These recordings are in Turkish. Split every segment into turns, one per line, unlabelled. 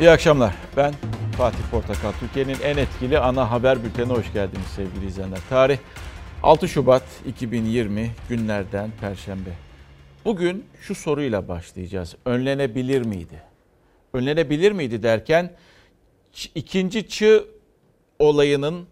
İyi akşamlar. Ben Fatih Portakal. Türkiye'nin en etkili ana haber bültenine hoş geldiniz sevgili izleyenler. Tarih 6 Şubat 2020 günlerden Perşembe. Bugün şu soruyla başlayacağız. Önlenebilir miydi? Önlenebilir miydi derken ikinci çığ olayının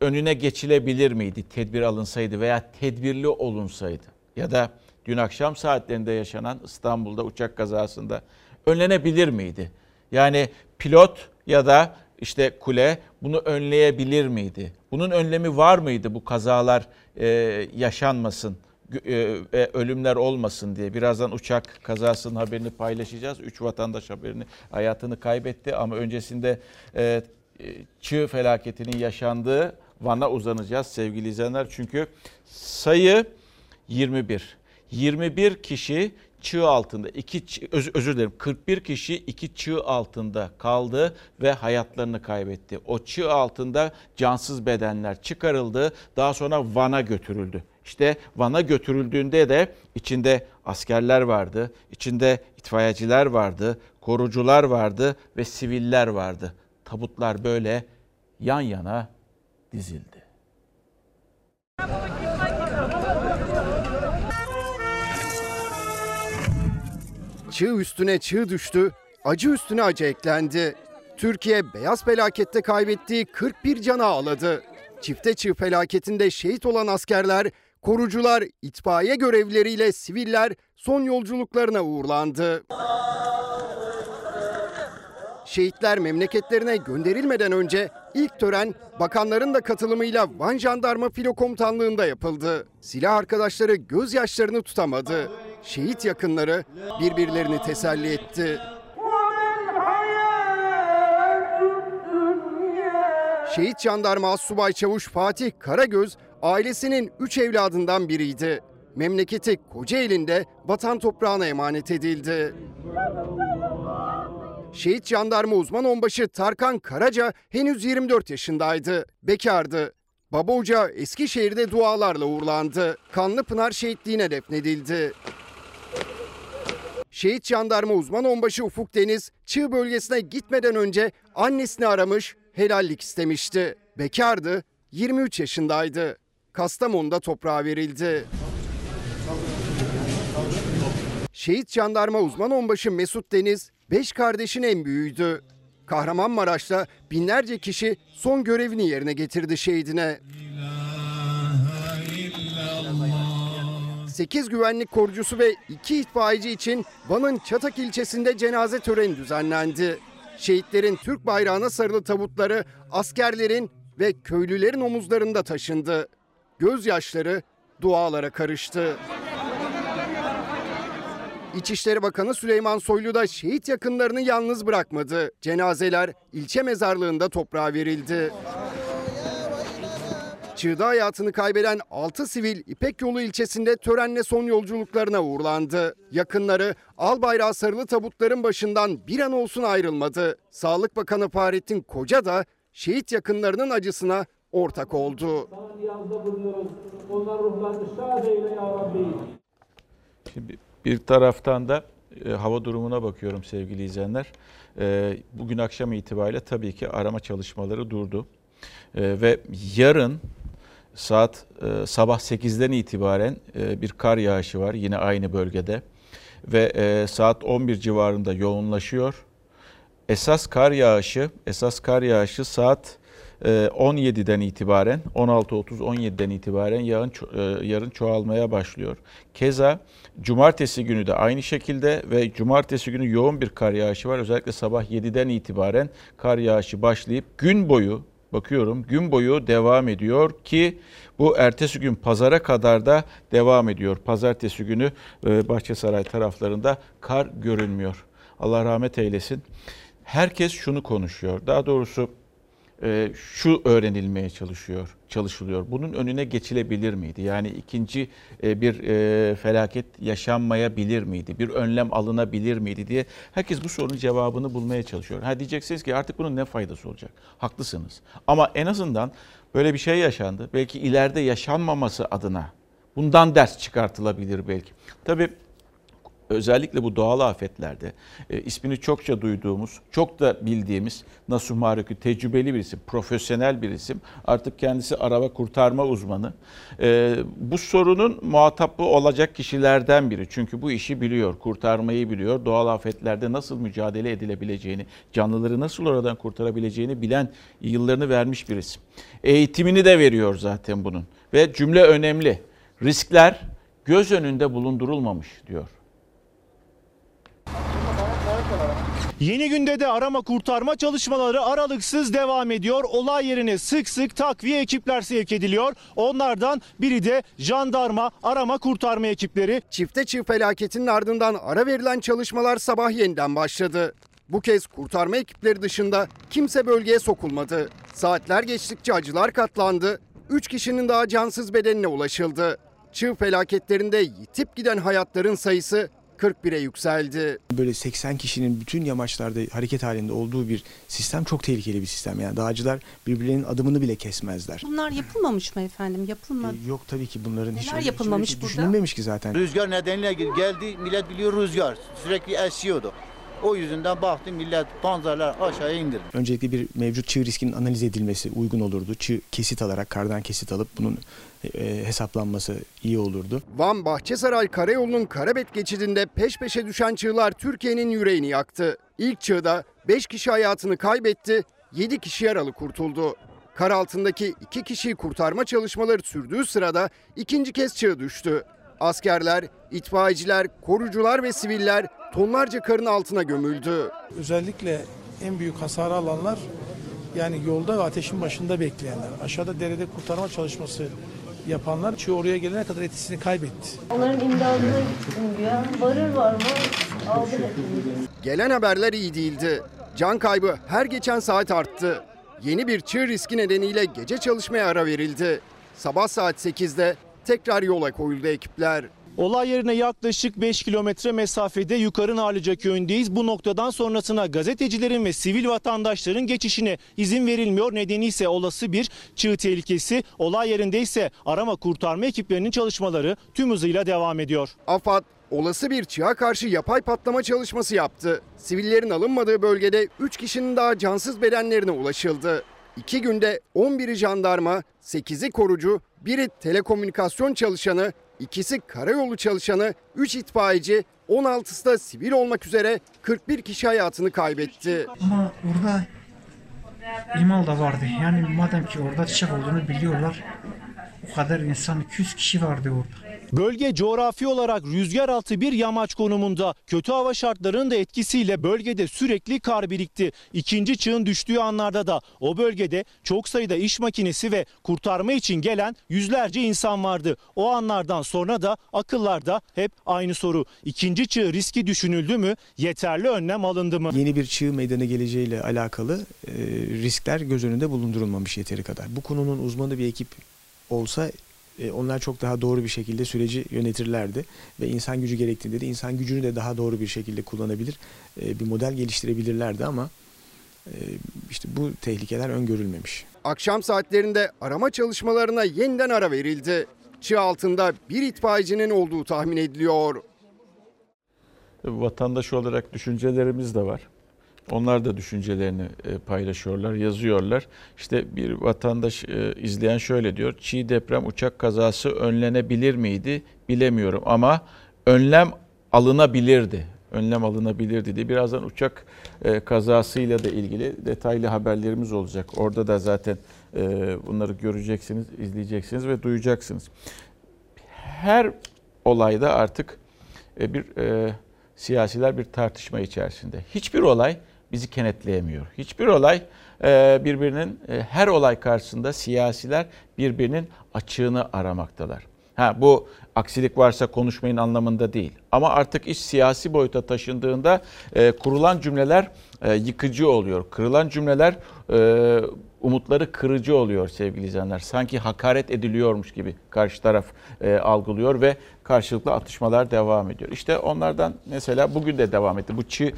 önüne geçilebilir miydi? Tedbir alınsaydı veya tedbirli olunsaydı ya da dün akşam saatlerinde yaşanan İstanbul'da uçak kazasında önlenebilir miydi? Yani pilot ya da işte kule bunu önleyebilir miydi? Bunun önlemi var mıydı bu kazalar e, yaşanmasın, e, e, ölümler olmasın diye. Birazdan uçak kazasının haberini paylaşacağız. Üç vatandaş haberini hayatını kaybetti ama öncesinde e, çığ felaketinin yaşandığı Van'a uzanacağız sevgili izleyenler. Çünkü sayı 21. 21 kişi çığ altında, iki öz, özür dilerim 41 kişi iki çığ altında kaldı ve hayatlarını kaybetti. O çığ altında cansız bedenler çıkarıldı. Daha sonra Van'a götürüldü. İşte Van'a götürüldüğünde de içinde askerler vardı, içinde itfaiyeciler vardı, korucular vardı ve siviller vardı. Tabutlar böyle yan yana dizildi.
Çığ üstüne çığ düştü, acı üstüne acı eklendi. Türkiye beyaz felakette kaybettiği 41 cana ağladı. Çifte çığ felaketinde şehit olan askerler, korucular, itfaiye görevlileriyle siviller son yolculuklarına uğurlandı. Şehitler memleketlerine gönderilmeden önce ilk tören bakanların da katılımıyla Van Jandarma Filo Komutanlığı'nda yapıldı. Silah arkadaşları gözyaşlarını tutamadı. Şehit yakınları birbirlerini teselli etti. Şehit jandarma Subay Çavuş Fatih Karagöz ailesinin 3 evladından biriydi. Memleketi Kocaeli'nde vatan toprağına emanet edildi. Şehit jandarma uzman onbaşı Tarkan Karaca henüz 24 yaşındaydı. Bekardı. Baba Hoca Eskişehir'de dualarla uğurlandı. Kanlı Pınar şehitliğine defnedildi. Şehit jandarma uzman onbaşı Ufuk Deniz, Çığ bölgesine gitmeden önce annesini aramış, helallik istemişti. Bekardı, 23 yaşındaydı. Kastamonu'da toprağa verildi. Şehit jandarma uzman onbaşı Mesut Deniz, beş kardeşin en büyüğüydü. Kahramanmaraş'ta binlerce kişi son görevini yerine getirdi şehidine. 8 güvenlik korucusu ve 2 itfaiyeci için Van'ın Çatak ilçesinde cenaze töreni düzenlendi. Şehitlerin Türk bayrağına sarılı tabutları askerlerin ve köylülerin omuzlarında taşındı. Gözyaşları dualara karıştı. İçişleri Bakanı Süleyman Soylu da şehit yakınlarını yalnız bırakmadı. Cenazeler ilçe mezarlığında toprağa verildi. Çığda hayatını kaybeden 6 sivil İpek Yolu ilçesinde törenle son yolculuklarına uğurlandı. Yakınları al bayrağı sarılı tabutların başından bir an olsun ayrılmadı. Sağlık Bakanı Fahrettin Koca da şehit yakınlarının acısına ortak oldu.
Şimdi bir taraftan da e, hava durumuna bakıyorum sevgili izleyenler. E, bugün akşam itibariyle tabii ki arama çalışmaları durdu. E, ve yarın saat e, sabah 8'den itibaren e, bir kar yağışı var yine aynı bölgede ve e, saat 11 civarında yoğunlaşıyor. Esas kar yağışı, esas kar yağışı saat 17'den e, itibaren 16.30-17'den itibaren yağın e, yarın çoğalmaya başlıyor. Keza cumartesi günü de aynı şekilde ve cumartesi günü yoğun bir kar yağışı var. Özellikle sabah 7'den itibaren kar yağışı başlayıp gün boyu bakıyorum gün boyu devam ediyor ki bu ertesi gün pazara kadar da devam ediyor. Pazartesi günü e, Bahçesaray taraflarında kar görünmüyor. Allah rahmet eylesin. Herkes şunu konuşuyor. Daha doğrusu şu öğrenilmeye çalışıyor, çalışılıyor. Bunun önüne geçilebilir miydi? Yani ikinci e, bir e, felaket yaşanmayabilir miydi? Bir önlem alınabilir miydi diye herkes bu sorunun cevabını bulmaya çalışıyor. Ha diyeceksiniz ki artık bunun ne faydası olacak? Haklısınız. Ama en azından böyle bir şey yaşandı. Belki ileride yaşanmaması adına bundan ders çıkartılabilir belki. Tabii özellikle bu doğal afetlerde e, ismini çokça duyduğumuz, çok da bildiğimiz Nasuh Maruk'u tecrübeli bir isim, profesyonel bir isim. Artık kendisi araba kurtarma uzmanı. E, bu sorunun muhatabı olacak kişilerden biri. Çünkü bu işi biliyor, kurtarmayı biliyor. Doğal afetlerde nasıl mücadele edilebileceğini, canlıları nasıl oradan kurtarabileceğini bilen yıllarını vermiş bir isim. Eğitimini de veriyor zaten bunun. Ve cümle önemli. Riskler göz önünde bulundurulmamış diyor.
Yeni günde de arama kurtarma çalışmaları aralıksız devam ediyor. Olay yerine sık sık takviye ekipler sevk ediliyor. Onlardan biri de jandarma arama kurtarma ekipleri.
Çifte çift felaketinin ardından ara verilen çalışmalar sabah yeniden başladı. Bu kez kurtarma ekipleri dışında kimse bölgeye sokulmadı. Saatler geçtikçe acılar katlandı. 3 kişinin daha cansız bedenine ulaşıldı. Çığ felaketlerinde yitip giden hayatların sayısı 41'e yükseldi.
Böyle 80 kişinin bütün yamaçlarda hareket halinde olduğu bir sistem çok tehlikeli bir sistem. Yani dağcılar birbirlerinin adımını bile kesmezler.
Bunlar yapılmamış mı efendim? Yapılmadı.
Yok tabii ki bunların hiç
Neler
hiç
yapılmamış
öyle şey
burada?
Düşünülmemiş ki zaten.
Rüzgar nedeniyle geldi. Millet biliyor rüzgar. Sürekli esiyordu. O yüzünden baktı millet panzerler aşağıya indirdi.
Öncelikle bir mevcut çığ riskinin analiz edilmesi uygun olurdu. Çığ kesit alarak kardan kesit alıp bunun e, hesaplanması iyi olurdu.
Van Bahçesaray Karayolu'nun Karabet geçidinde peş peşe düşen çığlar Türkiye'nin yüreğini yaktı. İlk çığda 5 kişi hayatını kaybetti, 7 kişi yaralı kurtuldu. Kar altındaki 2 kişiyi kurtarma çalışmaları sürdüğü sırada ikinci kez çığ düştü. Askerler, itfaiyeciler, korucular ve siviller tonlarca karın altına gömüldü.
özellikle en büyük hasarı alanlar yani yolda ve ateşin başında bekleyenler. Aşağıda derede kurtarma çalışması yapanlar çığ oraya gelene kadar etkisini kaybetti.
Onların imdadına gittim güya. Varır var mı aldı hepimizi.
Gelen haberler iyi değildi. Can kaybı her geçen saat arttı. Yeni bir çığ riski nedeniyle gece çalışmaya ara verildi. Sabah saat 8'de tekrar yola koyuldu ekipler.
Olay yerine yaklaşık 5 kilometre mesafede Yukarı Narlıca köyündeyiz. Bu noktadan sonrasına gazetecilerin ve sivil vatandaşların geçişine izin verilmiyor. Nedeni ise olası bir çığ tehlikesi. Olay yerinde ise arama kurtarma ekiplerinin çalışmaları tüm hızıyla devam ediyor.
AFAD olası bir çığa karşı yapay patlama çalışması yaptı. Sivillerin alınmadığı bölgede 3 kişinin daha cansız bedenlerine ulaşıldı. 2 günde 11'i jandarma, 8'i korucu, biri telekomünikasyon çalışanı, ikisi karayolu çalışanı, 3 itfaiyeci, 16'sı da sivil olmak üzere 41 kişi hayatını kaybetti.
Ama orada imal da vardı. Yani madem ki orada çiçek olduğunu biliyorlar. O kadar insan 200 kişi vardı orada.
Bölge coğrafi olarak rüzgar altı bir yamaç konumunda. Kötü hava şartlarının da etkisiyle bölgede sürekli kar birikti. İkinci çığın düştüğü anlarda da o bölgede çok sayıda iş makinesi ve kurtarma için gelen yüzlerce insan vardı. O anlardan sonra da akıllarda hep aynı soru. İkinci çığ riski düşünüldü mü? Yeterli önlem alındı mı?
Yeni bir çığ meydana geleceğiyle alakalı e, riskler göz önünde bulundurulmamış yeteri kadar. Bu konunun uzmanı bir ekip olsa e, onlar çok daha doğru bir şekilde süreci yönetirlerdi ve insan gücü gerektiğinde de insan gücünü de daha doğru bir şekilde kullanabilir, e, bir model geliştirebilirlerdi ama e, işte bu tehlikeler öngörülmemiş.
Akşam saatlerinde arama çalışmalarına yeniden ara verildi. Çığ altında bir itfaiyecinin olduğu tahmin ediliyor.
Vatandaş olarak düşüncelerimiz de var. Onlar da düşüncelerini e, paylaşıyorlar, yazıyorlar. İşte bir vatandaş e, izleyen şöyle diyor. Çiğ deprem uçak kazası önlenebilir miydi bilemiyorum ama önlem alınabilirdi. Önlem alınabilirdi diye. Birazdan uçak e, kazasıyla da ilgili detaylı haberlerimiz olacak. Orada da zaten bunları göreceksiniz, izleyeceksiniz ve duyacaksınız. Her olayda artık bir siyasiler bir tartışma içerisinde. Hiçbir olay bizi kenetleyemiyor. Hiçbir olay birbirinin her olay karşısında siyasiler birbirinin açığını aramaktalar. Ha bu aksilik varsa konuşmayın anlamında değil. Ama artık iş siyasi boyuta taşındığında e, kurulan cümleler e, yıkıcı oluyor. Kırılan cümleler e, umutları kırıcı oluyor sevgili izleyenler. Sanki hakaret ediliyormuş gibi karşı taraf e, algılıyor ve karşılıklı atışmalar devam ediyor. İşte onlardan mesela bugün de devam etti. Bu e,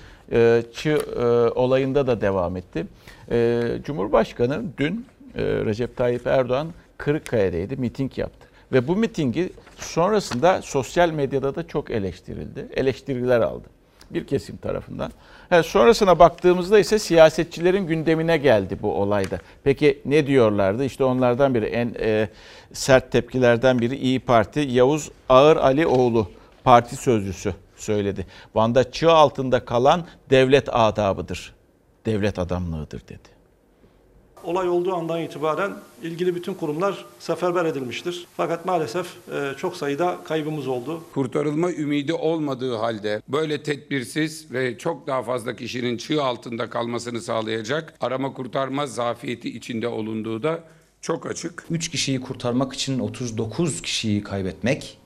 çı e, olayında da devam etti. E, Cumhurbaşkanı dün e, Recep Tayyip Erdoğan Kırıkkale'deydi, miting yaptı. Ve bu mitingi sonrasında sosyal medyada da çok eleştirildi. Eleştiriler aldı bir kesim tarafından. Ha, sonrasına baktığımızda ise siyasetçilerin gündemine geldi bu olayda. Peki ne diyorlardı? İşte onlardan biri en e, sert tepkilerden biri İyi Parti Yavuz Ağır Alioğlu parti sözcüsü söyledi. Van'da çığ altında kalan devlet adabıdır. Devlet adamlığıdır dedi.
Olay olduğu andan itibaren ilgili bütün kurumlar seferber edilmiştir. Fakat maalesef e, çok sayıda kaybımız oldu.
Kurtarılma ümidi olmadığı halde böyle tedbirsiz ve çok daha fazla kişinin çığ altında kalmasını sağlayacak arama kurtarma zafiyeti içinde olunduğu da çok açık.
3 kişiyi kurtarmak için 39 kişiyi kaybetmek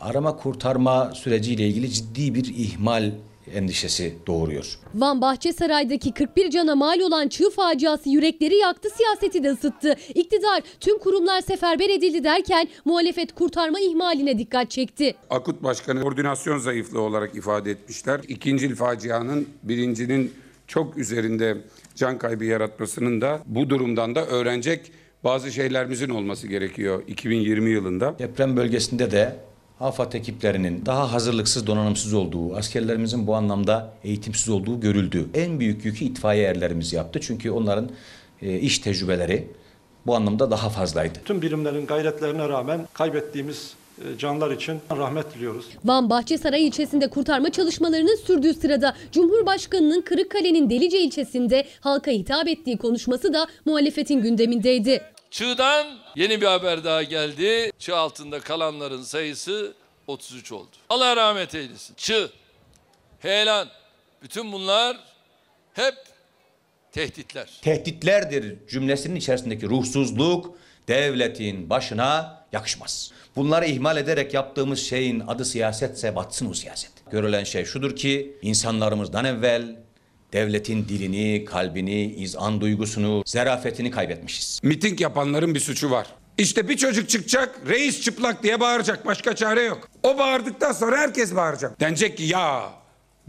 arama kurtarma süreciyle ilgili ciddi bir ihmal endişesi doğuruyor.
Van Bahçesaray'daki 41 cana mal olan çığ faciası yürekleri yaktı, siyaseti de ısıttı. İktidar tüm kurumlar seferber edildi derken muhalefet kurtarma ihmaline dikkat çekti.
Akut Başkanı koordinasyon zayıflığı olarak ifade etmişler. İkincil facianın birincinin çok üzerinde can kaybı yaratmasının da bu durumdan da öğrenecek bazı şeylerimizin olması gerekiyor 2020 yılında.
Deprem bölgesinde de AFAD ekiplerinin daha hazırlıksız, donanımsız olduğu, askerlerimizin bu anlamda eğitimsiz olduğu görüldü. En büyük yükü itfaiye erlerimiz yaptı. Çünkü onların e, iş tecrübeleri bu anlamda daha fazlaydı.
Tüm birimlerin gayretlerine rağmen kaybettiğimiz e, canlar için rahmet diliyoruz.
Van Bahçesaray ilçesinde kurtarma çalışmalarının sürdüğü sırada Cumhurbaşkanı'nın Kırıkkale'nin Delice ilçesinde halka hitap ettiği konuşması da muhalefetin gündemindeydi.
Çığ'dan yeni bir haber daha geldi. Çığ altında kalanların sayısı 33 oldu. Allah rahmet eylesin. Çığ, heyelan, bütün bunlar hep tehditler.
Tehditlerdir cümlesinin içerisindeki ruhsuzluk devletin başına yakışmaz. Bunları ihmal ederek yaptığımız şeyin adı siyasetse batsın o siyaset. Görülen şey şudur ki insanlarımızdan evvel devletin dilini, kalbini, izan duygusunu, zerafetini kaybetmişiz.
Miting yapanların bir suçu var. İşte bir çocuk çıkacak, reis çıplak diye bağıracak. Başka çare yok. O bağırdıktan sonra herkes bağıracak. Denecek ki ya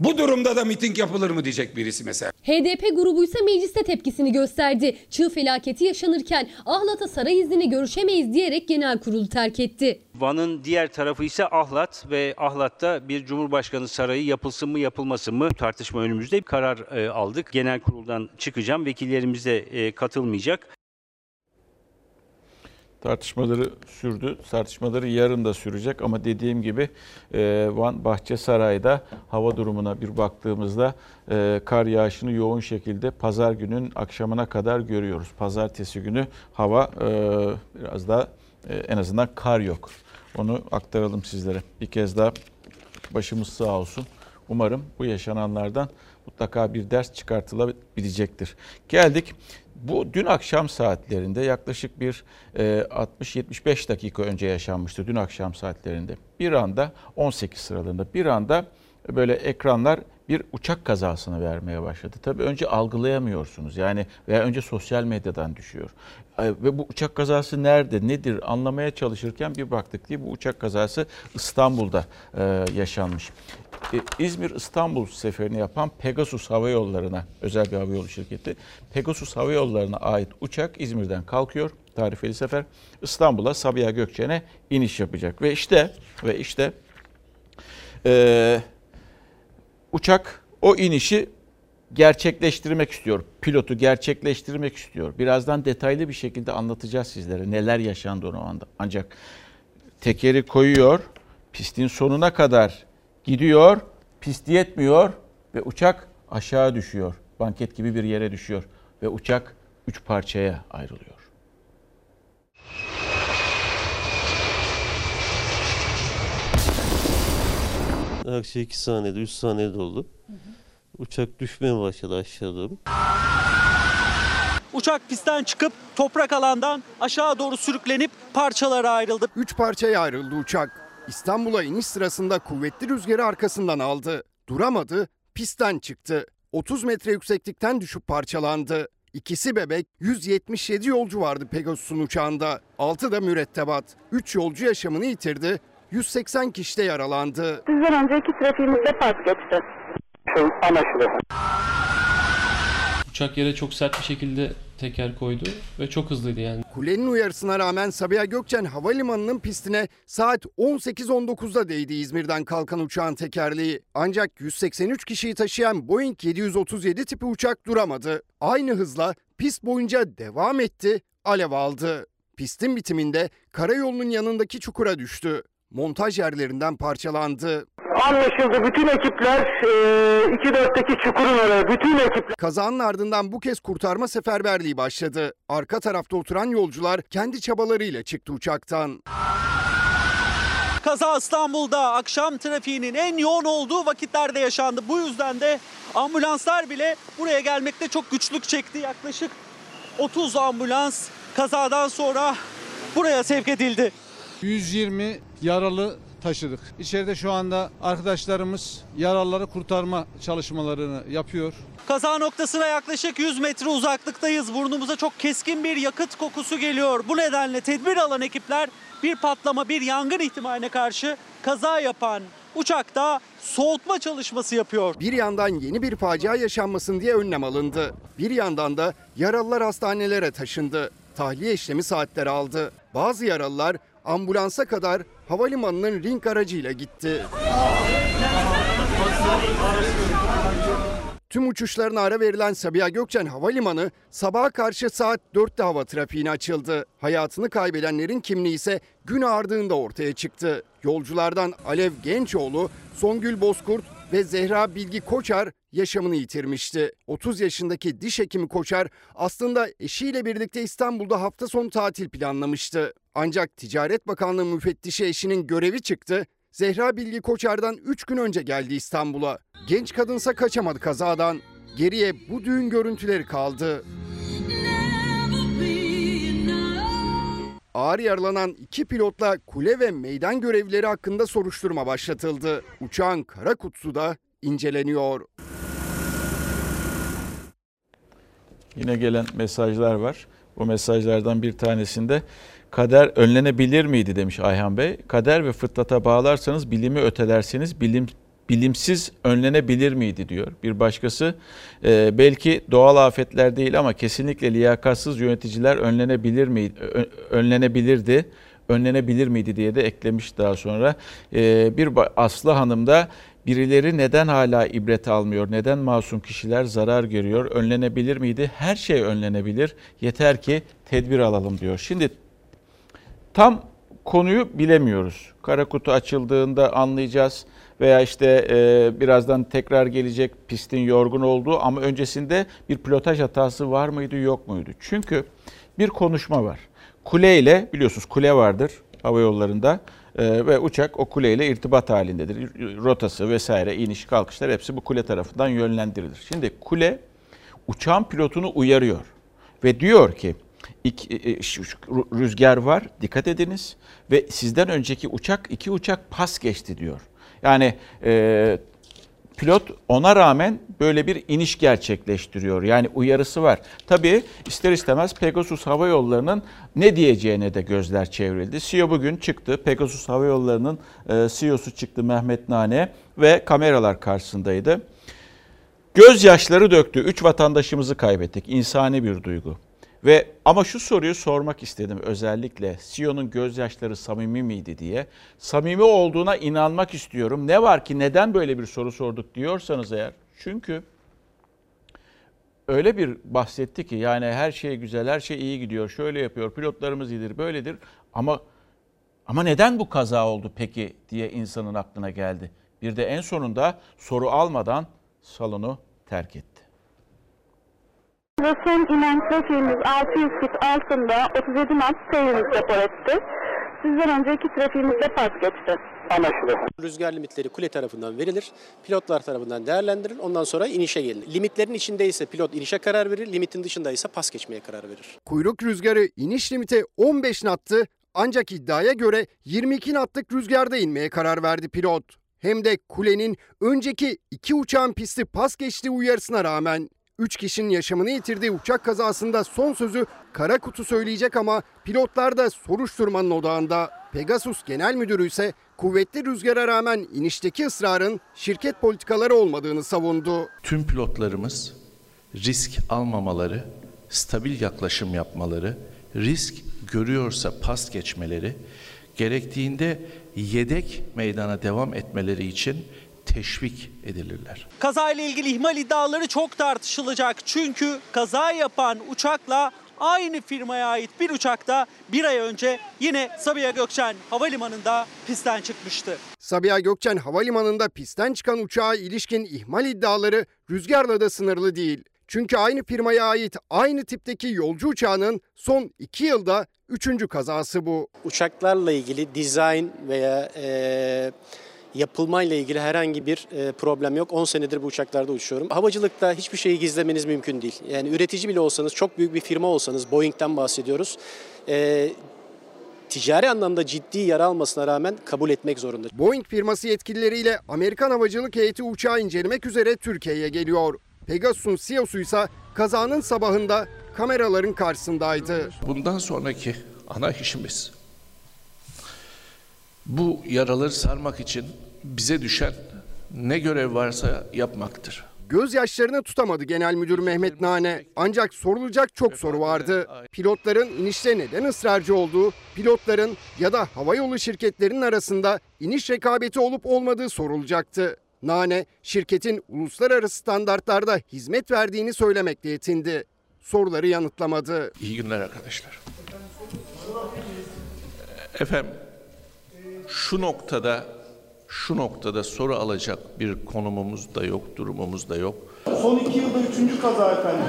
bu durumda da miting yapılır mı diyecek birisi mesela.
HDP grubu ise mecliste tepkisini gösterdi. Çığ felaketi yaşanırken Ahlat'a saray iznini görüşemeyiz diyerek genel kurulu terk etti.
Van'ın diğer tarafı ise Ahlat ve Ahlat'ta bir Cumhurbaşkanı sarayı yapılsın mı yapılmasın mı tartışma önümüzde bir karar e, aldık. Genel kuruldan çıkacağım. Vekillerimiz de e, katılmayacak.
Tartışmaları sürdü. Tartışmaları yarın da sürecek ama dediğim gibi e, Van Bahçesaray'da hava durumuna bir baktığımızda e, kar yağışını yoğun şekilde pazar günün akşamına kadar görüyoruz. Pazartesi günü hava e, biraz daha en azından kar yok. Onu aktaralım sizlere. Bir kez daha başımız sağ olsun. Umarım bu yaşananlardan mutlaka bir ders çıkartılabilecektir. Geldik bu dün akşam saatlerinde yaklaşık bir e, 60-75 dakika önce yaşanmıştı dün akşam saatlerinde. Bir anda 18 sıralarında bir anda böyle ekranlar bir uçak kazasını vermeye başladı. Tabii önce algılayamıyorsunuz yani veya önce sosyal medyadan düşüyor. Ve bu uçak kazası nerede, nedir anlamaya çalışırken bir baktık ki bu uçak kazası İstanbul'da e, yaşanmış. E, İzmir İstanbul seferini yapan Pegasus Hava Yolları'na özel bir hava yolu şirketi. Pegasus Hava Yolları'na ait uçak İzmir'den kalkıyor. Tarifeli sefer İstanbul'a Sabiha Gökçen'e iniş yapacak. Ve işte ve işte e, uçak o inişi gerçekleştirmek istiyor. Pilotu gerçekleştirmek istiyor. Birazdan detaylı bir şekilde anlatacağız sizlere neler yaşandı o anda. Ancak tekeri koyuyor, pistin sonuna kadar gidiyor, pist yetmiyor ve uçak aşağı düşüyor. Banket gibi bir yere düşüyor ve uçak üç parçaya ayrılıyor.
Akşam 2 saniyede 3 saniyede oldu. Uçak düşmeye başladı aşağı doğru.
Uçak pistten çıkıp toprak alandan aşağı doğru sürüklenip parçalara ayrıldı.
Üç parçaya ayrıldı uçak. İstanbul'a iniş sırasında kuvvetli rüzgarı arkasından aldı. Duramadı, pistten çıktı. 30 metre yükseklikten düşüp parçalandı. İkisi bebek, 177 yolcu vardı Pegasus'un uçağında. 6 da mürettebat. 3 yolcu yaşamını yitirdi, 180 kişi de yaralandı.
Sizden önceki trafiğimizde pas geçti.
Uçak yere çok sert bir şekilde teker koydu ve çok hızlıydı yani.
Kulenin uyarısına rağmen Sabiha Gökçen Havalimanı'nın pistine saat 18.19'da değdi İzmir'den kalkan uçağın tekerleği. Ancak 183 kişiyi taşıyan Boeing 737 tipi uçak duramadı. Aynı hızla pist boyunca devam etti, alev aldı. Pistin bitiminde karayolunun yanındaki çukura düştü. Montaj yerlerinden parçalandı.
Anlaşıldı. Bütün ekipler e, 2-4'teki çukurun oraya. Bütün ekipler.
Kazanın ardından bu kez kurtarma seferberliği başladı. Arka tarafta oturan yolcular kendi çabalarıyla çıktı uçaktan.
Kaza İstanbul'da akşam trafiğinin en yoğun olduğu vakitlerde yaşandı. Bu yüzden de ambulanslar bile buraya gelmekte çok güçlük çekti. Yaklaşık 30 ambulans kazadan sonra buraya sevk edildi.
120 yaralı taşıdık. İçeride şu anda arkadaşlarımız yaralıları kurtarma çalışmalarını yapıyor.
Kaza noktasına yaklaşık 100 metre uzaklıktayız. Burnumuza çok keskin bir yakıt kokusu geliyor. Bu nedenle tedbir alan ekipler bir patlama, bir yangın ihtimaline karşı kaza yapan uçakta soğutma çalışması yapıyor.
Bir yandan yeni bir facia yaşanmasın diye önlem alındı. Bir yandan da yaralılar hastanelere taşındı. Tahliye işlemi saatler aldı. Bazı yaralılar ambulansa kadar havalimanının ring aracıyla gitti. Tüm uçuşlarına ara verilen Sabiha Gökçen Havalimanı sabaha karşı saat 4'te hava trafiğine açıldı. Hayatını kaybedenlerin kimliği ise gün ardında ortaya çıktı. Yolculardan Alev Gençoğlu, Songül Bozkurt ve Zehra Bilgi Koçar yaşamını yitirmişti. 30 yaşındaki diş hekimi Koçar aslında eşiyle birlikte İstanbul'da hafta sonu tatil planlamıştı. Ancak Ticaret Bakanlığı müfettişi eşinin görevi çıktı. Zehra Bilgi Koçar'dan 3 gün önce geldi İstanbul'a. Genç kadınsa kaçamadı kazadan. Geriye bu düğün görüntüleri kaldı. Ağır yaralanan iki pilotla kule ve meydan görevlileri hakkında soruşturma başlatıldı. Uçağın kara kutusu da inceleniyor.
Yine gelen mesajlar var. Bu mesajlardan bir tanesinde kader önlenebilir miydi demiş Ayhan Bey. Kader ve fıtrata bağlarsanız bilimi ötelersiniz. Bilim bilimsiz önlenebilir miydi diyor. Bir başkası e, belki doğal afetler değil ama kesinlikle liyakatsız yöneticiler önlenebilir miydi? Önlenebilirdi. Önlenebilir miydi diye de eklemiş daha sonra. E, bir Aslı Hanım da birileri neden hala ibret almıyor? Neden masum kişiler zarar görüyor? Önlenebilir miydi? Her şey önlenebilir. Yeter ki tedbir alalım diyor. Şimdi tam konuyu bilemiyoruz. Kara kutu açıldığında anlayacağız veya işte e, birazdan tekrar gelecek pistin yorgun olduğu ama öncesinde bir pilotaj hatası var mıydı yok muydu? Çünkü bir konuşma var. Kule ile biliyorsunuz kule vardır hava yollarında e, ve uçak o kuleyle irtibat halindedir. Rotası vesaire iniş kalkışlar hepsi bu kule tarafından yönlendirilir. Şimdi kule uçağın pilotunu uyarıyor ve diyor ki rüzgar var dikkat ediniz ve sizden önceki uçak iki uçak pas geçti diyor. Yani e, pilot ona rağmen böyle bir iniş gerçekleştiriyor. Yani uyarısı var. Tabii ister istemez Pegasus Hava Yolları'nın ne diyeceğine de gözler çevrildi. CEO bugün çıktı. Pegasus Hava Yolları'nın e, CEO'su çıktı Mehmet Nane ve kameralar karşısındaydı. Gözyaşları döktü. Üç vatandaşımızı kaybettik. İnsani bir duygu. Ve ama şu soruyu sormak istedim özellikle CEO'nun gözyaşları samimi miydi diye. Samimi olduğuna inanmak istiyorum. Ne var ki neden böyle bir soru sorduk diyorsanız eğer. Çünkü öyle bir bahsetti ki yani her şey güzel, her şey iyi gidiyor, şöyle yapıyor, pilotlarımız iyidir, böyledir. Ama ama neden bu kaza oldu peki diye insanın aklına geldi. Bir de en sonunda soru almadan salonu terk etti.
Ve son inen trafiğimiz 600 fit altında 37 knot seyrimiz rapor etti. Sizden önceki trafiğimiz de pas geçti.
Anlaşıldı. Rüzgar limitleri kule tarafından verilir, pilotlar tarafından değerlendirilir, ondan sonra inişe gelir. Limitlerin içindeyse pilot inişe karar verir, limitin dışındaysa pas geçmeye karar verir.
Kuyruk rüzgarı iniş limiti 15 knattı ancak iddiaya göre 22 knatlık rüzgarda inmeye karar verdi pilot. Hem de kulenin önceki iki uçağın pisti pas geçtiği uyarısına rağmen 3 kişinin yaşamını yitirdiği uçak kazasında son sözü kara kutu söyleyecek ama pilotlar da soruşturmanın odağında. Pegasus Genel Müdürü ise kuvvetli rüzgara rağmen inişteki ısrarın şirket politikaları olmadığını savundu.
Tüm pilotlarımız risk almamaları,
stabil yaklaşım yapmaları, risk görüyorsa pas geçmeleri, gerektiğinde yedek meydana devam etmeleri için teşvik edilirler.
Kazayla ilgili ihmal iddiaları çok tartışılacak. Çünkü kaza yapan uçakla aynı firmaya ait bir uçakta bir ay önce yine Sabiha Gökçen Havalimanı'nda pistten çıkmıştı.
Sabiha Gökçen Havalimanı'nda pistten çıkan uçağa ilişkin ihmal iddiaları rüzgarla da sınırlı değil. Çünkü aynı firmaya ait aynı tipteki yolcu uçağının son iki yılda üçüncü kazası bu.
Uçaklarla ilgili dizayn veya e, yapılmayla ilgili herhangi bir e, problem yok. 10 senedir bu uçaklarda uçuyorum. Havacılıkta hiçbir şeyi gizlemeniz mümkün değil. Yani üretici bile olsanız, çok büyük bir firma olsanız, Boeing'den bahsediyoruz. E, ticari anlamda ciddi yara almasına rağmen kabul etmek zorunda.
Boeing firması yetkilileriyle Amerikan havacılık heyeti uçağı incelemek üzere Türkiye'ye geliyor. Pegasus'un CEO'su ise kazanın sabahında kameraların karşısındaydı.
Bundan sonraki ana işimiz bu yaraları sarmak için bize düşen ne görev varsa yapmaktır.
Gözyaşlarını tutamadı Genel Müdür Mehmet Nane. Ancak sorulacak çok soru vardı. Pilotların inişte neden ısrarcı olduğu, pilotların ya da havayolu şirketlerinin arasında iniş rekabeti olup olmadığı sorulacaktı. Nane, şirketin uluslararası standartlarda hizmet verdiğini söylemekle yetindi. Soruları yanıtlamadı.
İyi günler arkadaşlar. Efendim şu noktada şu noktada soru alacak bir konumumuz da yok, durumumuz da yok.
Son iki yılda üçüncü kaza efendim.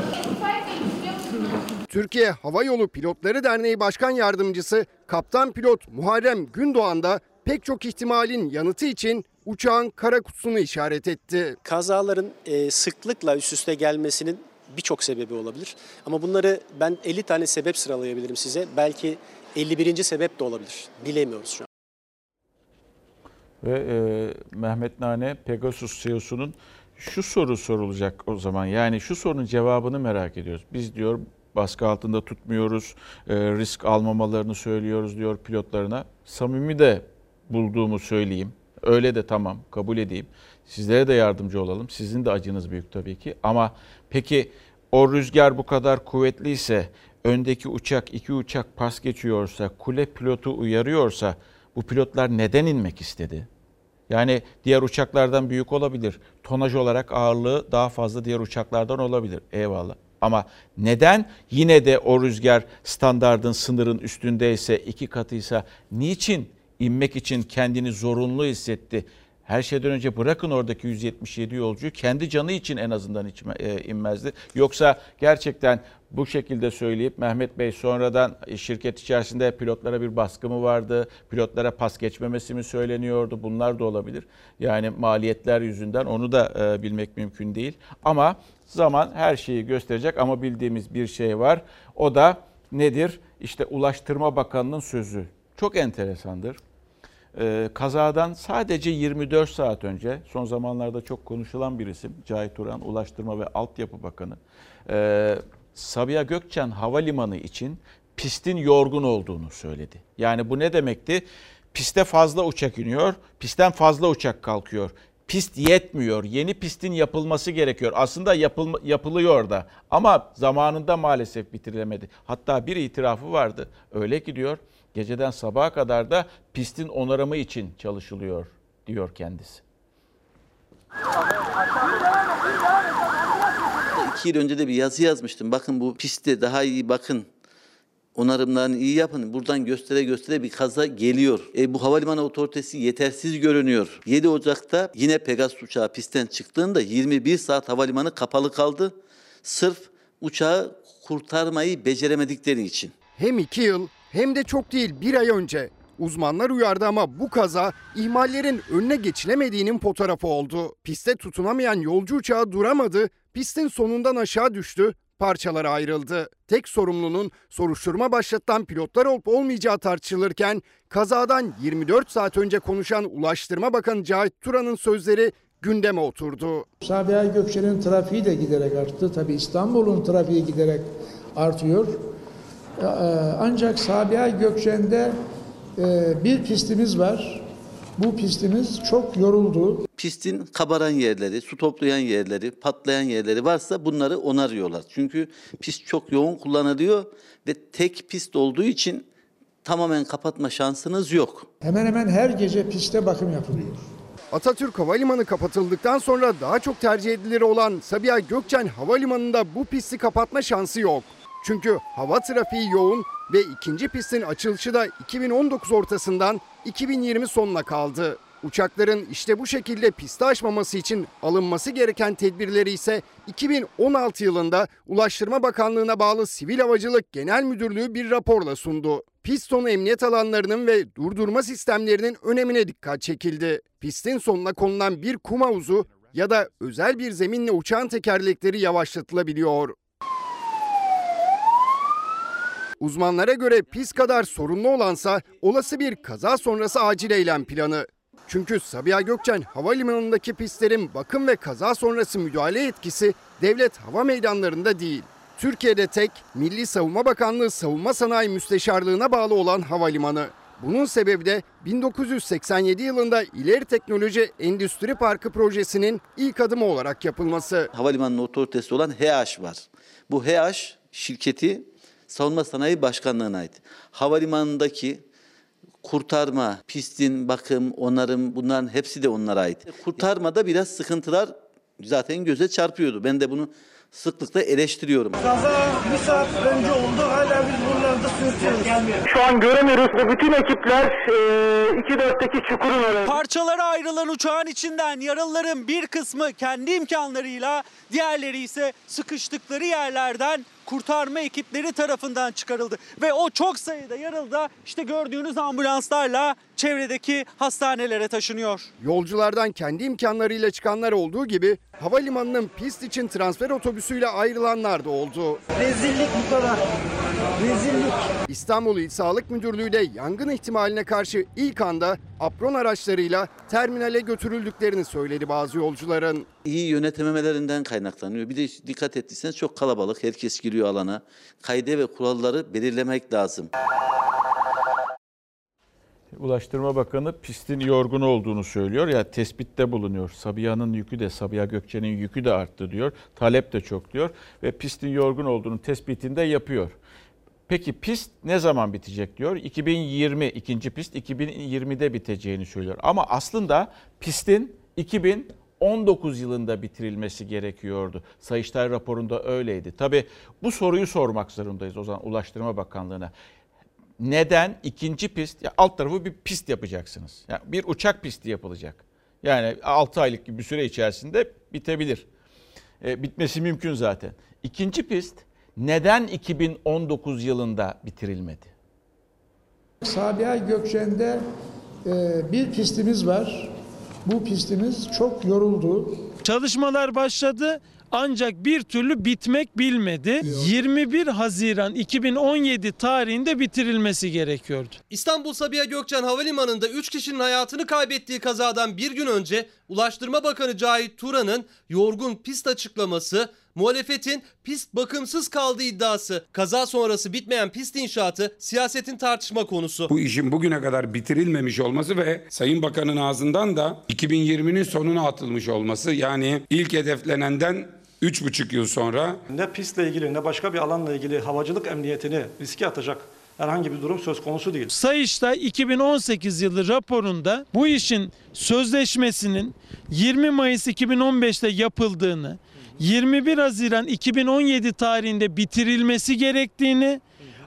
Türkiye Hava Yolu Pilotları Derneği Başkan Yardımcısı Kaptan Pilot Muharrem Gündoğan da pek çok ihtimalin yanıtı için uçağın kara kutusunu işaret etti.
Kazaların e, sıklıkla üst üste gelmesinin birçok sebebi olabilir. Ama bunları ben 50 tane sebep sıralayabilirim size. Belki 51. sebep de olabilir. Bilemiyoruz şu an.
Ve e, Mehmet Nane Pegasus CEO'sunun şu soru sorulacak o zaman. Yani şu sorunun cevabını merak ediyoruz. Biz diyor baskı altında tutmuyoruz, e, risk almamalarını söylüyoruz diyor pilotlarına. Samimi de bulduğumu söyleyeyim. Öyle de tamam kabul edeyim. Sizlere de yardımcı olalım. Sizin de acınız büyük tabii ki. Ama peki o rüzgar bu kadar kuvvetliyse, öndeki uçak iki uçak pas geçiyorsa, kule pilotu uyarıyorsa bu pilotlar neden inmek istedi? Yani diğer uçaklardan büyük olabilir. Tonaj olarak ağırlığı daha fazla diğer uçaklardan olabilir. Eyvallah. Ama neden yine de o rüzgar standardın sınırın üstündeyse, iki katıysa niçin inmek için kendini zorunlu hissetti? Her şeyden önce bırakın oradaki 177 yolcuyu kendi canı için en azından içme, e, inmezdi. Yoksa gerçekten bu şekilde söyleyip Mehmet Bey sonradan şirket içerisinde pilotlara bir baskı mı vardı? Pilotlara pas geçmemesi mi söyleniyordu? Bunlar da olabilir. Yani maliyetler yüzünden onu da e, bilmek mümkün değil. Ama zaman her şeyi gösterecek ama bildiğimiz bir şey var. O da nedir? İşte Ulaştırma Bakanı'nın sözü. Çok enteresandır. Ee, kazadan sadece 24 saat önce son zamanlarda çok konuşulan bir isim Cahit Turan Ulaştırma ve Altyapı Bakanı ee, Sabiha Gökçen Havalimanı için pistin yorgun olduğunu söyledi. Yani bu ne demekti? Piste fazla uçak iniyor, pistten fazla uçak kalkıyor. Pist yetmiyor. Yeni pistin yapılması gerekiyor. Aslında yapılma, yapılıyor da ama zamanında maalesef bitirilemedi. Hatta bir itirafı vardı. Öyle ki diyor geceden sabaha kadar da pistin onarımı için çalışılıyor diyor kendisi.
İki yıl önce de bir yazı yazmıştım. Bakın bu pistte daha iyi bakın. Onarımlarını iyi yapın. Buradan göstere göstere bir kaza geliyor. E, bu havalimanı otoritesi yetersiz görünüyor. 7 Ocak'ta yine Pegasus uçağı pistten çıktığında 21 saat havalimanı kapalı kaldı. Sırf uçağı kurtarmayı beceremedikleri için.
Hem iki yıl hem de çok değil bir ay önce. Uzmanlar uyardı ama bu kaza ihmallerin önüne geçilemediğinin fotoğrafı oldu. Piste tutunamayan yolcu uçağı duramadı, pistin sonundan aşağı düştü, parçalara ayrıldı. Tek sorumlunun soruşturma başlatılan pilotlar olup olmayacağı tartışılırken kazadan 24 saat önce konuşan Ulaştırma Bakanı Cahit Turan'ın sözleri gündeme oturdu.
Sabiha Gökçen'in trafiği de giderek arttı. Tabii İstanbul'un trafiği giderek artıyor. Ee, Ancak Sabiha Gökçen'de e, bir pistimiz var. Bu pistimiz çok yoruldu.
pistin kabaran yerleri, su toplayan yerleri, patlayan yerleri varsa bunları onarıyorlar. Çünkü pist çok yoğun kullanılıyor ve tek pist olduğu için tamamen kapatma şansınız yok.
Hemen hemen her gece piste bakım yapılıyor.
Atatürk Havalimanı kapatıldıktan sonra daha çok tercih edilir olan Sabiha Gökçen Havalimanı'nda bu pisti kapatma şansı yok. Çünkü hava trafiği yoğun ve ikinci pistin açılışı da 2019 ortasından 2020 sonuna kaldı. Uçakların işte bu şekilde pisti aşmaması için alınması gereken tedbirleri ise 2016 yılında Ulaştırma Bakanlığı'na bağlı Sivil Havacılık Genel Müdürlüğü bir raporla sundu. Pist sonu emniyet alanlarının ve durdurma sistemlerinin önemine dikkat çekildi. Pistin sonuna konulan bir kum havuzu ya da özel bir zeminle uçağın tekerlekleri yavaşlatılabiliyor. Uzmanlara göre pist kadar sorunlu olansa olası bir kaza sonrası acil eylem planı. Çünkü Sabiha Gökçen Havalimanı'ndaki pistlerin bakım ve kaza sonrası müdahale etkisi devlet hava meydanlarında değil. Türkiye'de tek Milli Savunma Bakanlığı Savunma Sanayi Müsteşarlığına bağlı olan havalimanı. Bunun sebebi de 1987 yılında İleri Teknoloji Endüstri Parkı projesinin ilk adımı olarak yapılması.
Havalimanının otoritesi olan HH var. Bu HH şirketi Savunma Sanayi Başkanlığı'na ait. Havalimanındaki kurtarma, pistin bakım, onarım bunların hepsi de onlara ait. Kurtarmada biraz sıkıntılar zaten göze çarpıyordu. Ben de bunu sıklıkla eleştiriyorum.
Kaza bir saat önce oldu. Hala biz buralarda sürtüyoruz.
Şu an göremiyoruz ve bütün ekipler 2-4'teki çukurun oraya.
Parçalara ayrılan uçağın içinden yaralıların bir kısmı kendi imkanlarıyla, diğerleri ise sıkıştıkları yerlerden kurtarma ekipleri tarafından çıkarıldı. Ve o çok sayıda yaralı da işte gördüğünüz ambulanslarla çevredeki hastanelere taşınıyor.
Yolculardan kendi imkanlarıyla çıkanlar olduğu gibi havalimanının pist için transfer otobüsüyle ayrılanlar da oldu.
Rezillik bu kadar. Rezillik.
İstanbul İl Sağlık Müdürlüğü de yangın ihtimaline karşı ilk anda apron araçlarıyla terminale götürüldüklerini söyledi bazı yolcuların.
İyi yönetememelerinden kaynaklanıyor. Bir de dikkat ettiyseniz çok kalabalık. Herkes giriyor alana. Kaide ve kuralları belirlemek lazım.
Ulaştırma Bakanı pistin yorgun olduğunu söylüyor. Ya tespitte bulunuyor. Sabiha'nın yükü de Sabiha Gökçen'in yükü de arttı diyor. Talep de çok diyor ve pistin yorgun olduğunu tespitinde yapıyor. Peki pist ne zaman bitecek diyor. 2020 ikinci pist 2020'de biteceğini söylüyor. Ama aslında pistin 2019 yılında bitirilmesi gerekiyordu. Sayıştay raporunda öyleydi. Tabi bu soruyu sormak zorundayız o zaman Ulaştırma Bakanlığı'na. Neden ikinci pist? Ya alt tarafı bir pist yapacaksınız. Yani bir uçak pisti yapılacak. Yani 6 aylık gibi bir süre içerisinde bitebilir. E, bitmesi mümkün zaten. İkinci pist neden 2019 yılında bitirilmedi?
Sabiha Gökçen'de e, bir pistimiz var. Bu pistimiz çok yoruldu.
Çalışmalar başladı ancak bir türlü bitmek bilmedi. 21 Haziran 2017 tarihinde bitirilmesi gerekiyordu.
İstanbul Sabiha Gökçen Havalimanı'nda 3 kişinin hayatını kaybettiği kazadan bir gün önce Ulaştırma Bakanı Cahit Turan'ın yorgun pist açıklaması, muhalefetin pist bakımsız kaldığı iddiası, kaza sonrası bitmeyen pist inşaatı siyasetin tartışma konusu.
Bu işin bugüne kadar bitirilmemiş olması ve Sayın Bakan'ın ağzından da 2020'nin sonuna atılmış olması yani ilk hedeflenenden 3,5 yıl sonra
Ne pistle ilgili ne başka bir alanla ilgili havacılık emniyetini riske atacak herhangi bir durum söz konusu değil.
Sayıştay 2018 yılı raporunda bu işin sözleşmesinin 20 Mayıs 2015'te yapıldığını, 21 Haziran 2017 tarihinde bitirilmesi gerektiğini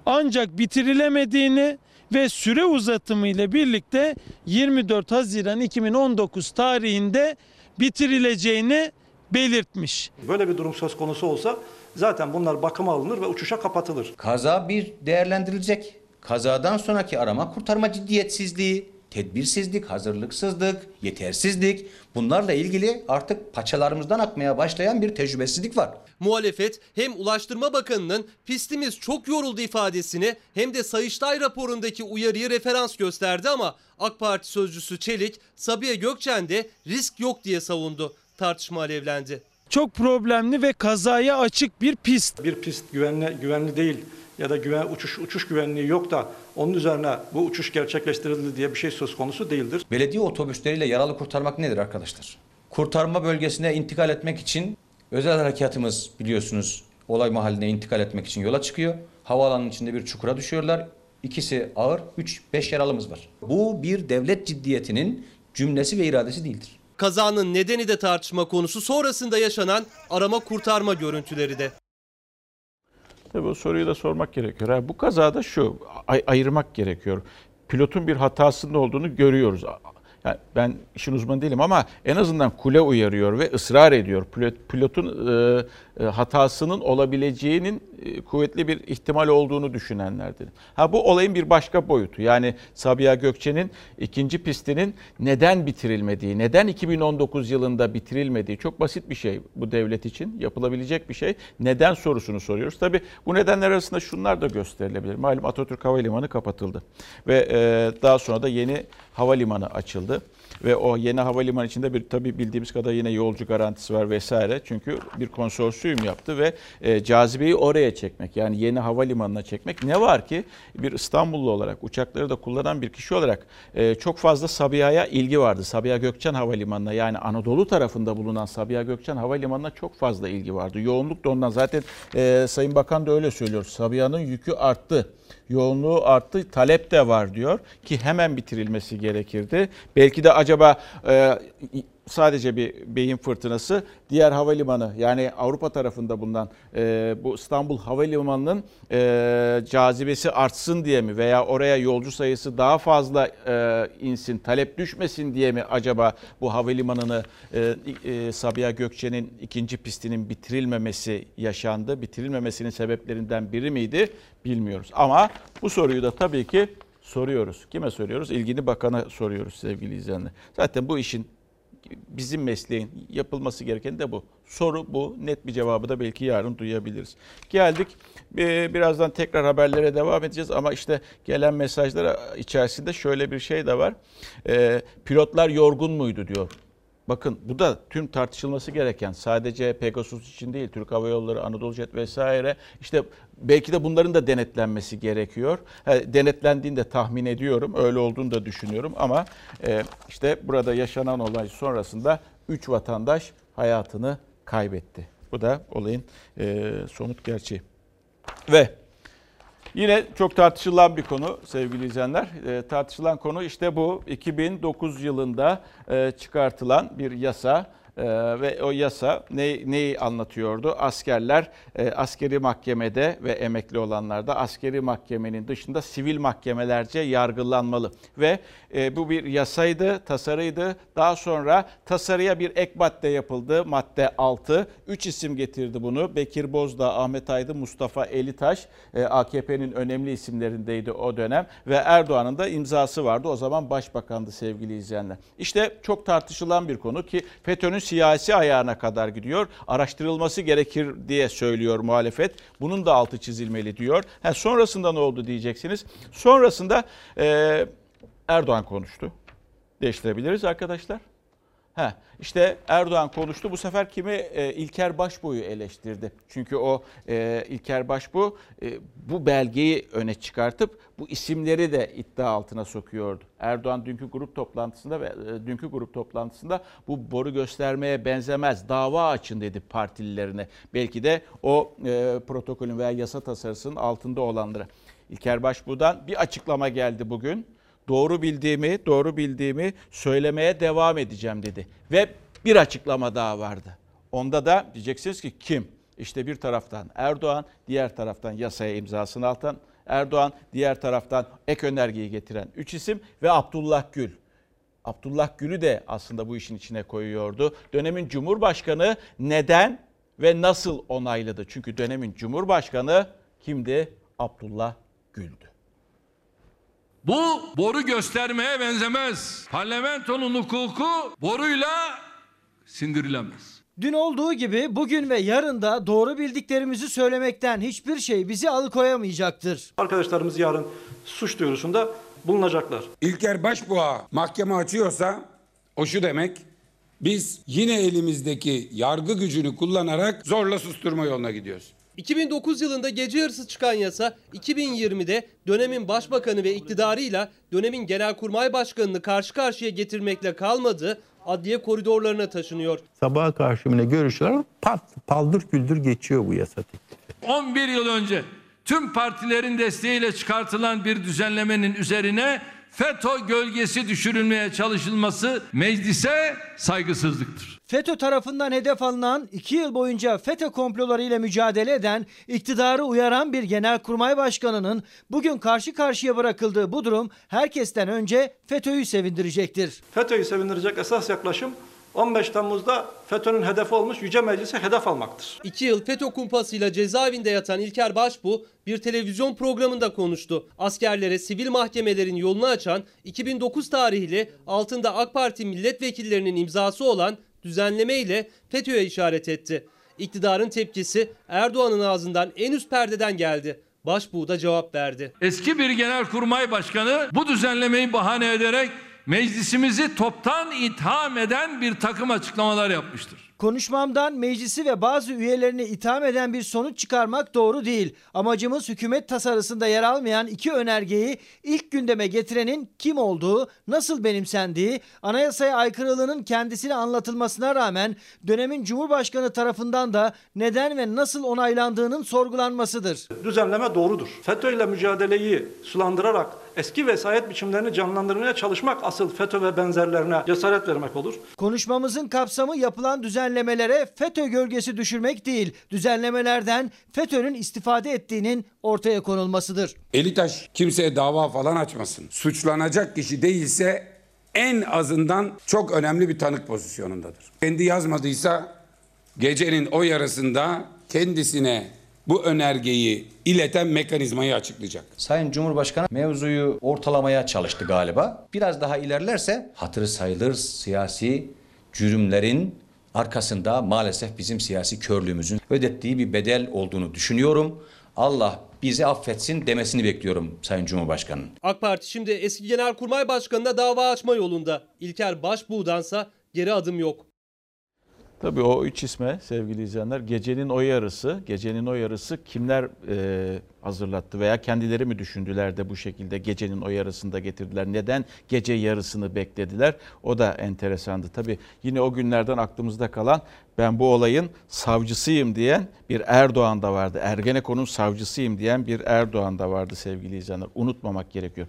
ancak bitirilemediğini ve süre uzatımı ile birlikte 24 Haziran 2019 tarihinde bitirileceğini belirtmiş.
Böyle bir durum söz konusu olsa zaten bunlar bakıma alınır ve uçuşa kapatılır.
Kaza bir değerlendirilecek. Kazadan sonraki arama kurtarma ciddiyetsizliği, tedbirsizlik, hazırlıksızlık, yetersizlik bunlarla ilgili artık paçalarımızdan akmaya başlayan bir tecrübesizlik var.
Muhalefet hem Ulaştırma Bakanı'nın pistimiz çok yoruldu ifadesini hem de Sayıştay raporundaki uyarıyı referans gösterdi ama AK Parti sözcüsü Çelik Sabiha Gökçen'de risk yok diye savundu. Tartışma alevlendi.
Çok problemli ve kazaya açık bir pist.
Bir pist güvenli güvenli değil ya da güven uçuş uçuş güvenliği yok da onun üzerine bu uçuş gerçekleştirildi diye bir şey söz konusu değildir.
Belediye otobüsleriyle yaralı kurtarmak nedir arkadaşlar? Kurtarma bölgesine intikal etmek için özel harekatımız biliyorsunuz olay mahalline intikal etmek için yola çıkıyor. Havaalanının içinde bir çukura düşüyorlar. İkisi ağır, 3-5 yaralımız var. Bu bir devlet ciddiyetinin cümlesi ve iradesi değildir.
Kazanın nedeni de tartışma konusu sonrasında yaşanan arama kurtarma görüntüleri de.
Tabii bu soruyu da sormak gerekiyor. Bu kazada şu, ay- ayırmak gerekiyor. Pilotun bir hatasının olduğunu görüyoruz. Ben işin uzmanı değilim ama en azından kule uyarıyor ve ısrar ediyor. Pilot, pilotun e, e, hatasının olabileceğinin e, kuvvetli bir ihtimal olduğunu düşünenlerdir. Ha bu olayın bir başka boyutu. Yani Sabiha Gökçe'nin ikinci pistinin neden bitirilmediği, neden 2019 yılında bitirilmediği çok basit bir şey bu devlet için yapılabilecek bir şey. Neden sorusunu soruyoruz. Tabii bu nedenler arasında şunlar da gösterilebilir. Malum Atatürk Havalimanı kapatıldı ve daha sonra da yeni havalimanı açıldı ve o yeni havalimanı içinde bir tabii bildiğimiz kadar yine yolcu garantisi var vesaire. Çünkü bir konsorsiyum yaptı ve e, cazibeyi oraya çekmek yani yeni havalimanına çekmek. Ne var ki bir İstanbullu olarak uçakları da kullanan bir kişi olarak e, çok fazla Sabiha'ya ilgi vardı. Sabiha Gökçen Havalimanı'na yani Anadolu tarafında bulunan Sabiha Gökçen Havalimanı'na çok fazla ilgi vardı. Yoğunluk da ondan zaten e, Sayın Bakan da öyle söylüyor. Sabiha'nın yükü arttı yoğunluğu arttı, talep de var diyor ki hemen bitirilmesi gerekirdi. Belki de acaba e, sadece bir beyin fırtınası diğer havalimanı yani Avrupa tarafında bulunan e, bu İstanbul Havalimanı'nın e, cazibesi artsın diye mi veya oraya yolcu sayısı daha fazla e, insin, talep düşmesin diye mi acaba bu havalimanını e, e, Sabiha Gökçe'nin ikinci pistinin bitirilmemesi yaşandı? Bitirilmemesinin sebeplerinden biri miydi? Bilmiyoruz. Ama bu soruyu da tabii ki soruyoruz. Kime soruyoruz? İlgili bakana soruyoruz sevgili izleyenler. Zaten bu işin bizim mesleğin yapılması gereken de bu. Soru bu. Net bir cevabı da belki yarın duyabiliriz. Geldik. Ee, Birazdan tekrar haberlere devam edeceğiz ama işte gelen mesajlar içerisinde şöyle bir şey de var. Ee, Pilotlar yorgun muydu diyor. Bakın bu da tüm tartışılması gereken sadece Pegasus için değil Türk Hava Yolları, Anadolu Jet vesaire işte belki de bunların da denetlenmesi gerekiyor. Denetlendiğini de tahmin ediyorum öyle olduğunu da düşünüyorum ama e, işte burada yaşanan olay sonrasında 3 vatandaş hayatını kaybetti. Bu da olayın e, somut gerçeği. Ve Yine çok tartışılan bir konu sevgili izleyenler. E, tartışılan konu işte bu 2009 yılında e, çıkartılan bir yasa e, ve o yasa ne, neyi anlatıyordu? Askerler e, askeri mahkemede ve emekli olanlar da askeri mahkemenin dışında sivil mahkemelerce yargılanmalı. Ve e, bu bir yasaydı, tasarıydı. Daha sonra tasarıya bir ek madde yapıldı. Madde 6. Üç isim getirdi bunu. Bekir Bozdağ, Ahmet Aydın, Mustafa Elitaş. E, AKP'nin önemli isimlerindeydi o dönem. Ve Erdoğan'ın da imzası vardı. O zaman başbakandı sevgili izleyenler. İşte çok tartışılan bir konu ki FETÖ'nün siyasi ayağına kadar gidiyor. Araştırılması gerekir diye söylüyor muhalefet. Bunun da altı çizilmeli diyor. Ha, sonrasında ne oldu diyeceksiniz. Sonrasında e, Erdoğan konuştu. Değiştirebiliriz arkadaşlar. Ha, işte Erdoğan konuştu. Bu sefer kimi e, İlker Başbuğ'u eleştirdi. Çünkü o e, İlker Başbuğ e, bu belgeyi öne çıkartıp bu isimleri de iddia altına sokuyordu. Erdoğan dünkü grup toplantısında ve e, dünkü grup toplantısında bu boru göstermeye benzemez. Dava açın dedi partililerine. Belki de o e, protokolün veya yasa tasarısının altında olanlara. İlker Başbuğ'dan bir açıklama geldi bugün doğru bildiğimi, doğru bildiğimi söylemeye devam edeceğim dedi. Ve bir açıklama daha vardı. Onda da diyeceksiniz ki kim? İşte bir taraftan Erdoğan, diğer taraftan yasaya imzasını atan Erdoğan, diğer taraftan ek önergeyi getiren üç isim ve Abdullah Gül. Abdullah Gül'ü de aslında bu işin içine koyuyordu. Dönemin Cumhurbaşkanı neden ve nasıl onayladı? Çünkü dönemin Cumhurbaşkanı kimdi? Abdullah Gül'dü.
Bu boru göstermeye benzemez. Parlamentonun hukuku boruyla sindirilemez.
Dün olduğu gibi bugün ve yarın da doğru bildiklerimizi söylemekten hiçbir şey bizi alıkoyamayacaktır.
Arkadaşlarımız yarın suç duyurusunda bulunacaklar.
İlker Başbuğ'a mahkeme açıyorsa o şu demek. Biz yine elimizdeki yargı gücünü kullanarak zorla susturma yoluna gidiyoruz.
2009 yılında gece yarısı çıkan yasa 2020'de dönemin başbakanı ve iktidarıyla dönemin genelkurmay başkanını karşı karşıya getirmekle kalmadı, adliye koridorlarına taşınıyor.
Sabaha karşı bile pat paldır küldür geçiyor bu yasa teklifi.
11 yıl önce tüm partilerin desteğiyle çıkartılan bir düzenlemenin üzerine FETÖ gölgesi düşürülmeye çalışılması meclise saygısızlıktır.
FETÖ tarafından hedef alınan 2 yıl boyunca FETÖ komplolarıyla mücadele eden, iktidarı uyaran bir genelkurmay başkanının bugün karşı karşıya bırakıldığı bu durum herkesten önce FETÖ'yü sevindirecektir.
FETÖ'yü sevindirecek esas yaklaşım 15 Temmuz'da FETÖ'nün hedefi olmuş Yüce Meclis'e hedef almaktır.
2 yıl FETÖ kumpasıyla cezaevinde yatan İlker Başbuğ bir televizyon programında konuştu. Askerlere sivil mahkemelerin yolunu açan 2009 tarihli altında AK Parti milletvekillerinin imzası olan düzenleme ile FETÖ'ye işaret etti. İktidarın tepkisi Erdoğan'ın ağzından en üst perdeden geldi. Başbuğ da cevap verdi.
Eski bir genelkurmay başkanı bu düzenlemeyi bahane ederek meclisimizi toptan itham eden bir takım açıklamalar yapmıştır.
Konuşmamdan meclisi ve bazı üyelerini itham eden bir sonuç çıkarmak doğru değil. Amacımız hükümet tasarısında yer almayan iki önergeyi ilk gündeme getirenin kim olduğu, nasıl benimsendiği, anayasaya aykırılığının kendisine anlatılmasına rağmen dönemin Cumhurbaşkanı tarafından da neden ve nasıl onaylandığının sorgulanmasıdır.
Düzenleme doğrudur. FETÖ ile mücadeleyi sulandırarak eski vesayet biçimlerini canlandırmaya çalışmak asıl FETÖ ve benzerlerine cesaret vermek olur.
Konuşmamızın kapsamı yapılan düzenlemelere FETÖ gölgesi düşürmek değil, düzenlemelerden FETÖ'nün istifade ettiğinin ortaya konulmasıdır.
Elitaş kimseye dava falan açmasın. Suçlanacak kişi değilse en azından çok önemli bir tanık pozisyonundadır. Kendi yazmadıysa gecenin o yarısında kendisine bu önergeyi ileten mekanizmayı açıklayacak.
Sayın Cumhurbaşkanı mevzuyu ortalamaya çalıştı galiba. Biraz daha ilerlerse hatırı sayılır siyasi cürümlerin arkasında maalesef bizim siyasi körlüğümüzün ödettiği bir bedel olduğunu düşünüyorum. Allah bizi affetsin demesini bekliyorum Sayın Cumhurbaşkanı'nın.
AK Parti şimdi eski Genelkurmay Başkanı'na dava açma yolunda. İlker Başbuğ'dansa geri adım yok.
Tabii o üç isme sevgili izleyenler gecenin o yarısı, gecenin o yarısı kimler e, hazırlattı veya kendileri mi düşündüler de bu şekilde gecenin o yarısında getirdiler? Neden gece yarısını beklediler? O da enteresandı. Tabii yine o günlerden aklımızda kalan ben bu olayın savcısıyım diyen bir Erdoğan da vardı. Ergenekon'un savcısıyım diyen bir Erdoğan da vardı sevgili izleyenler. Unutmamak gerekiyor.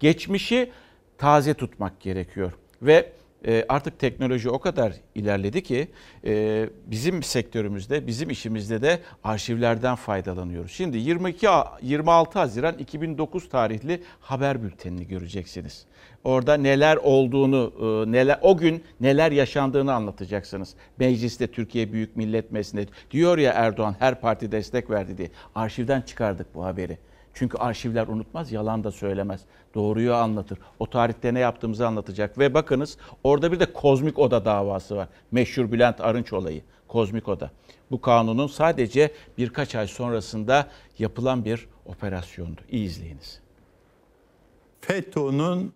Geçmişi taze tutmak gerekiyor ve e, artık teknoloji o kadar ilerledi ki e, bizim sektörümüzde, bizim işimizde de arşivlerden faydalanıyoruz. Şimdi 22 26 Haziran 2009 tarihli haber bültenini göreceksiniz. Orada neler olduğunu, e, neler o gün neler yaşandığını anlatacaksınız. Mecliste Türkiye Büyük Millet Meclisi'nde diyor ya Erdoğan her parti destek verdi diye. Arşivden çıkardık bu haberi. Çünkü arşivler unutmaz, yalan da söylemez. Doğruyu anlatır. O tarihte ne yaptığımızı anlatacak. Ve bakınız orada bir de Kozmik Oda davası var. Meşhur Bülent Arınç olayı. Kozmik Oda. Bu kanunun sadece birkaç ay sonrasında yapılan bir operasyondu. İyi izleyiniz.
FETÖ'nün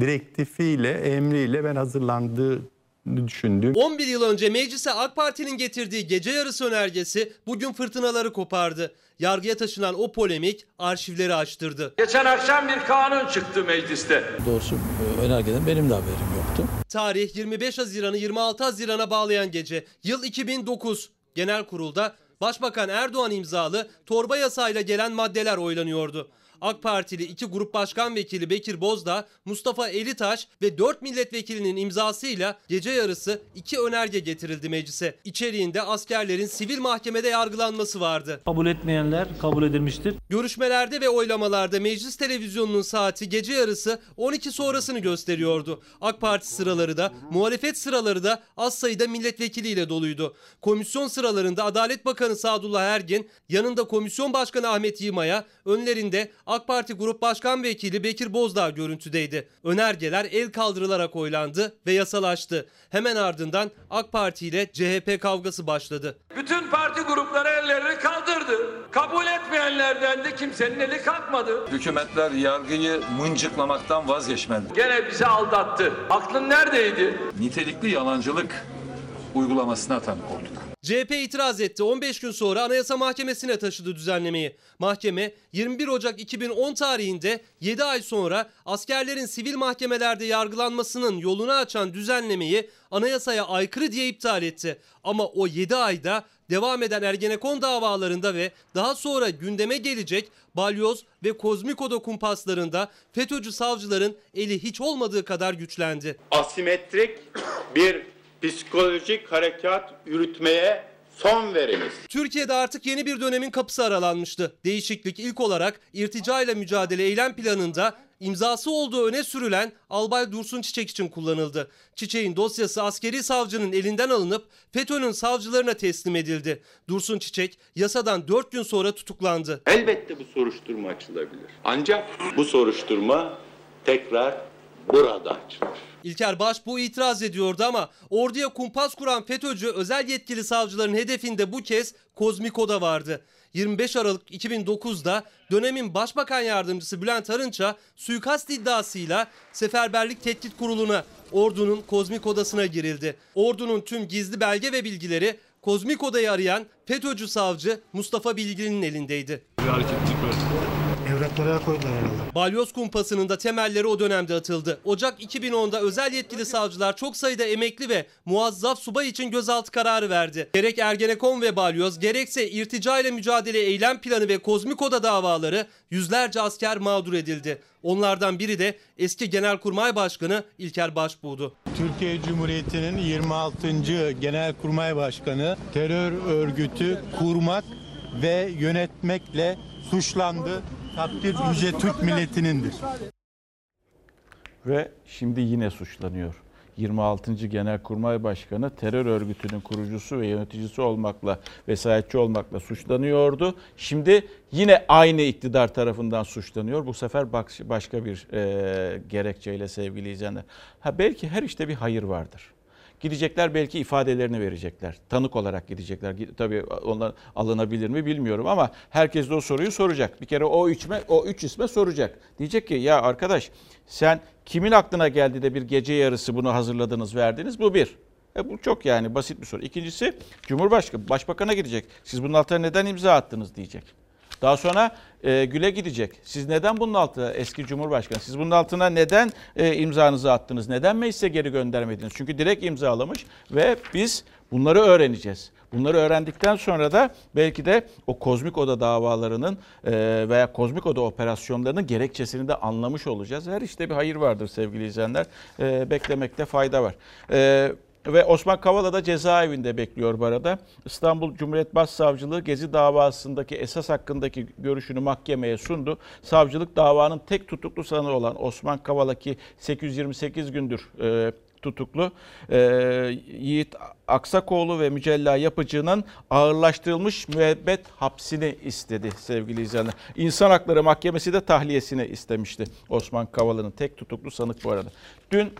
direktifiyle, emriyle ben hazırlandığı düşündüm.
11 yıl önce meclise AK Parti'nin getirdiği gece yarısı önergesi bugün fırtınaları kopardı. Yargıya taşınan o polemik arşivleri açtırdı.
Geçen akşam bir kanun çıktı mecliste.
Doğrusu önergeden benim de haberim yoktu.
Tarih 25 Haziran'ı 26 Haziran'a bağlayan gece. Yıl 2009. Genel kurulda Başbakan Erdoğan imzalı torba yasayla gelen maddeler oylanıyordu. AK Partili iki grup başkan vekili Bekir Bozdağ, Mustafa Elitaş ve 4 milletvekilinin imzasıyla gece yarısı iki önerge getirildi meclise. İçeriğinde askerlerin sivil mahkemede yargılanması vardı.
Kabul etmeyenler kabul edilmiştir.
Görüşmelerde ve oylamalarda meclis televizyonunun saati gece yarısı 12 sonrasını gösteriyordu. AK Parti sıraları da muhalefet sıraları da az sayıda milletvekiliyle doluydu. Komisyon sıralarında Adalet Bakanı Sadullah Ergin, yanında Komisyon Başkanı Ahmet Yılmaya, önlerinde AK Parti Grup Başkan Vekili Bekir Bozdağ görüntüdeydi. Önergeler el kaldırılarak oylandı ve yasalaştı. Hemen ardından AK Parti ile CHP kavgası başladı.
Bütün parti grupları ellerini kaldırdı. Kabul etmeyenlerden de kimsenin eli kalkmadı.
Hükümetler yargıyı mıncıklamaktan vazgeçmeli.
Gene bizi aldattı. Aklın neredeydi?
Nitelikli yalancılık
uygulamasına tanık olduk.
CHP itiraz etti. 15 gün sonra Anayasa Mahkemesi'ne taşıdı düzenlemeyi. Mahkeme 21 Ocak 2010 tarihinde 7 ay sonra askerlerin sivil mahkemelerde yargılanmasının yolunu açan düzenlemeyi anayasaya aykırı diye iptal etti. Ama o 7 ayda devam eden Ergenekon davalarında ve daha sonra gündeme gelecek balyoz ve kozmikodo kumpaslarında FETÖ'cü savcıların eli hiç olmadığı kadar güçlendi.
Asimetrik bir psikolojik harekat yürütmeye son veriniz.
Türkiye'de artık yeni bir dönemin kapısı aralanmıştı. Değişiklik ilk olarak irtica ile mücadele eylem planında imzası olduğu öne sürülen Albay Dursun Çiçek için kullanıldı. Çiçek'in dosyası askeri savcının elinden alınıp FETÖ'nün savcılarına teslim edildi. Dursun Çiçek yasadan 4 gün sonra tutuklandı.
Elbette bu soruşturma açılabilir. Ancak bu soruşturma tekrar burada açılır.
İlker Baş bu itiraz ediyordu ama orduya kumpas kuran FETÖ'cü özel yetkili savcıların hedefinde bu kez Kozmiko'da vardı. 25 Aralık 2009'da dönemin Başbakan Yardımcısı Bülent Arınç'a suikast iddiasıyla Seferberlik Tetkik Kurulu'na ordunun Kozmik Odası'na girildi. Ordunun tüm gizli belge ve bilgileri Kozmik Oda'yı arayan FETÖ'cü savcı Mustafa Bilgili'nin elindeydi.
Bir var. Evraklara koydular herhalde.
Balyoz kumpasının da temelleri o dönemde atıldı. Ocak 2010'da özel yetkili savcılar çok sayıda emekli ve muazzaf subay için gözaltı kararı verdi. Gerek Ergenekon ve Balyoz gerekse irtica ile mücadele eylem planı ve kozmik oda davaları yüzlerce asker mağdur edildi. Onlardan biri de eski Genelkurmay Başkanı İlker Başbuğ'du.
Türkiye Cumhuriyeti'nin 26. Genelkurmay Başkanı terör örgütü kurmak ve yönetmekle suçlandı. Takdir yüce Türk milletinindir.
Ve şimdi yine suçlanıyor. 26. Genelkurmay Başkanı terör örgütünün kurucusu ve yöneticisi olmakla, vesayetçi olmakla suçlanıyordu. Şimdi yine aynı iktidar tarafından suçlanıyor. Bu sefer başka bir e, gerekçeyle sevgili izleyenler. Ha belki her işte bir hayır vardır. Gidecekler belki ifadelerini verecekler. Tanık olarak gidecekler. Tabii onlar alınabilir mi bilmiyorum ama herkes de o soruyu soracak. Bir kere o üçme, o üç isme soracak. Diyecek ki ya arkadaş sen kimin aklına geldi de bir gece yarısı bunu hazırladınız verdiniz? Bu bir. E bu çok yani basit bir soru. İkincisi Cumhurbaşkanı, Başbakan'a gidecek. Siz bunun altına neden imza attınız diyecek. Daha sonra e, Gül'e gidecek. Siz neden bunun altına eski Cumhurbaşkanı siz bunun altına neden e, imzanızı attınız? Neden meclise geri göndermediniz? Çünkü direkt imzalamış ve biz bunları öğreneceğiz. Bunları öğrendikten sonra da belki de o kozmik oda davalarının e, veya kozmik oda operasyonlarının gerekçesini de anlamış olacağız. Her işte bir hayır vardır sevgili izleyenler. E, beklemekte fayda var. Ve Osman Kavala da cezaevinde bekliyor bu arada. İstanbul Cumhuriyet Başsavcılığı Gezi davasındaki esas hakkındaki görüşünü mahkemeye sundu. Savcılık davanın tek tutuklu sanığı olan Osman Kavala ki 828 gündür e, tutuklu e, Yiğit Aksakoğlu ve Mücella Yapıcı'nın ağırlaştırılmış müebbet hapsini istedi sevgili izleyenler. İnsan Hakları Mahkemesi de tahliyesini istemişti Osman Kavala'nın tek tutuklu sanık bu arada. Dün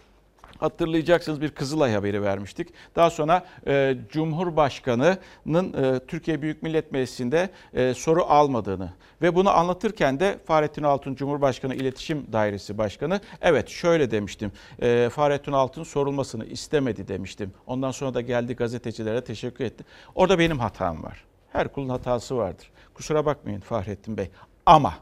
hatırlayacaksınız bir Kızılay haberi vermiştik. Daha sonra e, Cumhurbaşkanı'nın e, Türkiye Büyük Millet Meclisi'nde e, soru almadığını ve bunu anlatırken de Fahrettin Altun Cumhurbaşkanı İletişim Dairesi Başkanı evet şöyle demiştim. E, Fahrettin Altun sorulmasını istemedi demiştim. Ondan sonra da geldi gazetecilere teşekkür etti. Orada benim hatam var. Her kulun hatası vardır. Kusura bakmayın Fahrettin Bey. Ama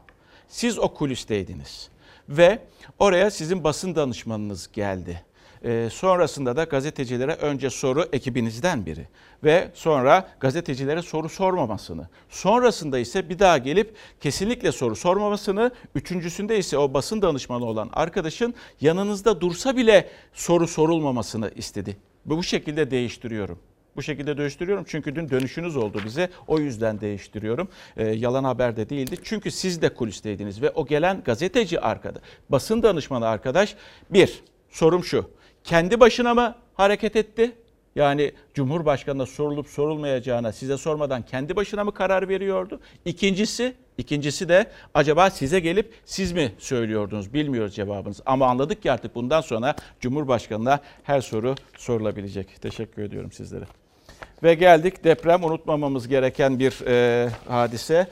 siz o kulisteydiniz ve oraya sizin basın danışmanınız geldi e, sonrasında da gazetecilere önce soru ekibinizden biri ve sonra gazetecilere soru sormamasını, sonrasında ise bir daha gelip kesinlikle soru sormamasını, üçüncüsünde ise o basın danışmanı olan arkadaşın yanınızda dursa bile soru sorulmamasını istedi. Bu şekilde değiştiriyorum. Bu şekilde değiştiriyorum çünkü dün dönüşünüz oldu bize. O yüzden değiştiriyorum. E, yalan haber de değildi. Çünkü siz de kulisteydiniz ve o gelen gazeteci arkadaş, basın danışmanı arkadaş bir sorum şu kendi başına mı hareket etti? Yani Cumhurbaşkanı'na sorulup sorulmayacağına size sormadan kendi başına mı karar veriyordu? İkincisi, ikincisi de acaba size gelip siz mi söylüyordunuz? Bilmiyoruz cevabınız. Ama anladık ki artık bundan sonra Cumhurbaşkanı'na her soru sorulabilecek. Teşekkür ediyorum sizlere. Ve geldik deprem unutmamamız gereken bir e, hadise.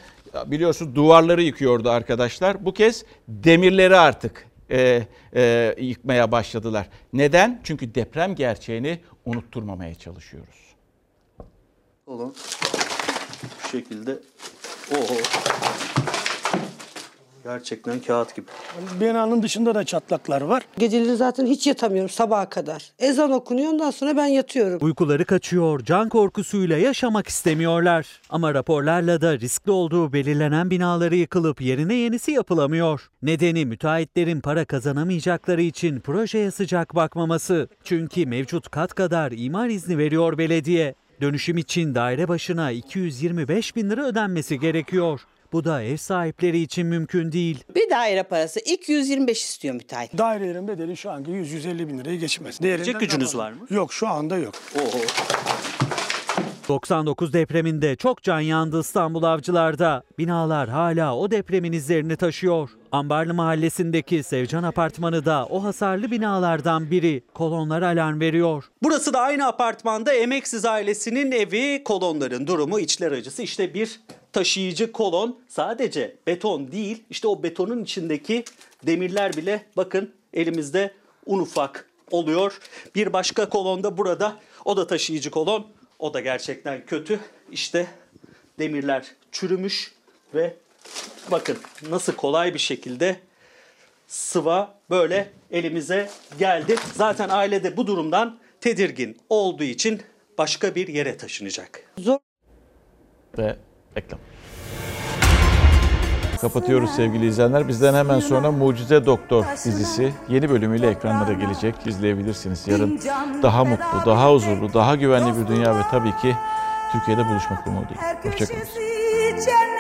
Biliyorsunuz duvarları yıkıyordu arkadaşlar. Bu kez demirleri artık e, e, yıkmaya başladılar. Neden? Çünkü deprem gerçeğini unutturmamaya çalışıyoruz.
Olan bu şekilde oho gerçekten kağıt gibi.
Binanın dışında da çatlaklar var.
Geceleri zaten hiç yatamıyorum sabaha kadar. Ezan okunuyor ondan sonra ben yatıyorum.
Uykuları kaçıyor, can korkusuyla yaşamak istemiyorlar. Ama raporlarla da riskli olduğu belirlenen binaları yıkılıp yerine yenisi yapılamıyor. Nedeni müteahhitlerin para kazanamayacakları için projeye sıcak bakmaması. Çünkü mevcut kat kadar imar izni veriyor belediye. Dönüşüm için daire başına 225 bin lira ödenmesi gerekiyor. Bu da ev sahipleri için mümkün değil.
Bir daire parası 225 istiyor müteahhit.
Dairelerin bedeli şu anki 100-150 bin lirayı geçmez. Değerinden
Gelecek gücünüz var
fazla. Yok şu anda yok.
99 depreminde çok can yandı İstanbul Avcılar'da. Binalar hala o depremin izlerini taşıyor. Ambarlı Mahallesi'ndeki Sevcan Apartmanı da o hasarlı binalardan biri. Kolonlar alarm veriyor.
Burası da aynı apartmanda Emeksiz ailesinin evi. Kolonların durumu içler acısı. İşte bir taşıyıcı kolon sadece beton değil işte o betonun içindeki demirler bile bakın elimizde un ufak oluyor. Bir başka kolonda burada o da taşıyıcı kolon. O da gerçekten kötü. İşte demirler çürümüş ve bakın nasıl kolay bir şekilde sıva böyle elimize geldi. Zaten ailede bu durumdan tedirgin olduğu için başka bir yere taşınacak.
Zor
Ve reklam. Kapatıyoruz sevgili izleyenler. Bizden hemen sonra Mucize Doktor dizisi yeni bölümüyle ekranlara gelecek. İzleyebilirsiniz. Yarın daha mutlu, daha huzurlu, daha güvenli bir dünya ve tabii ki Türkiye'de buluşmak umuduyla. Hoşçakalın.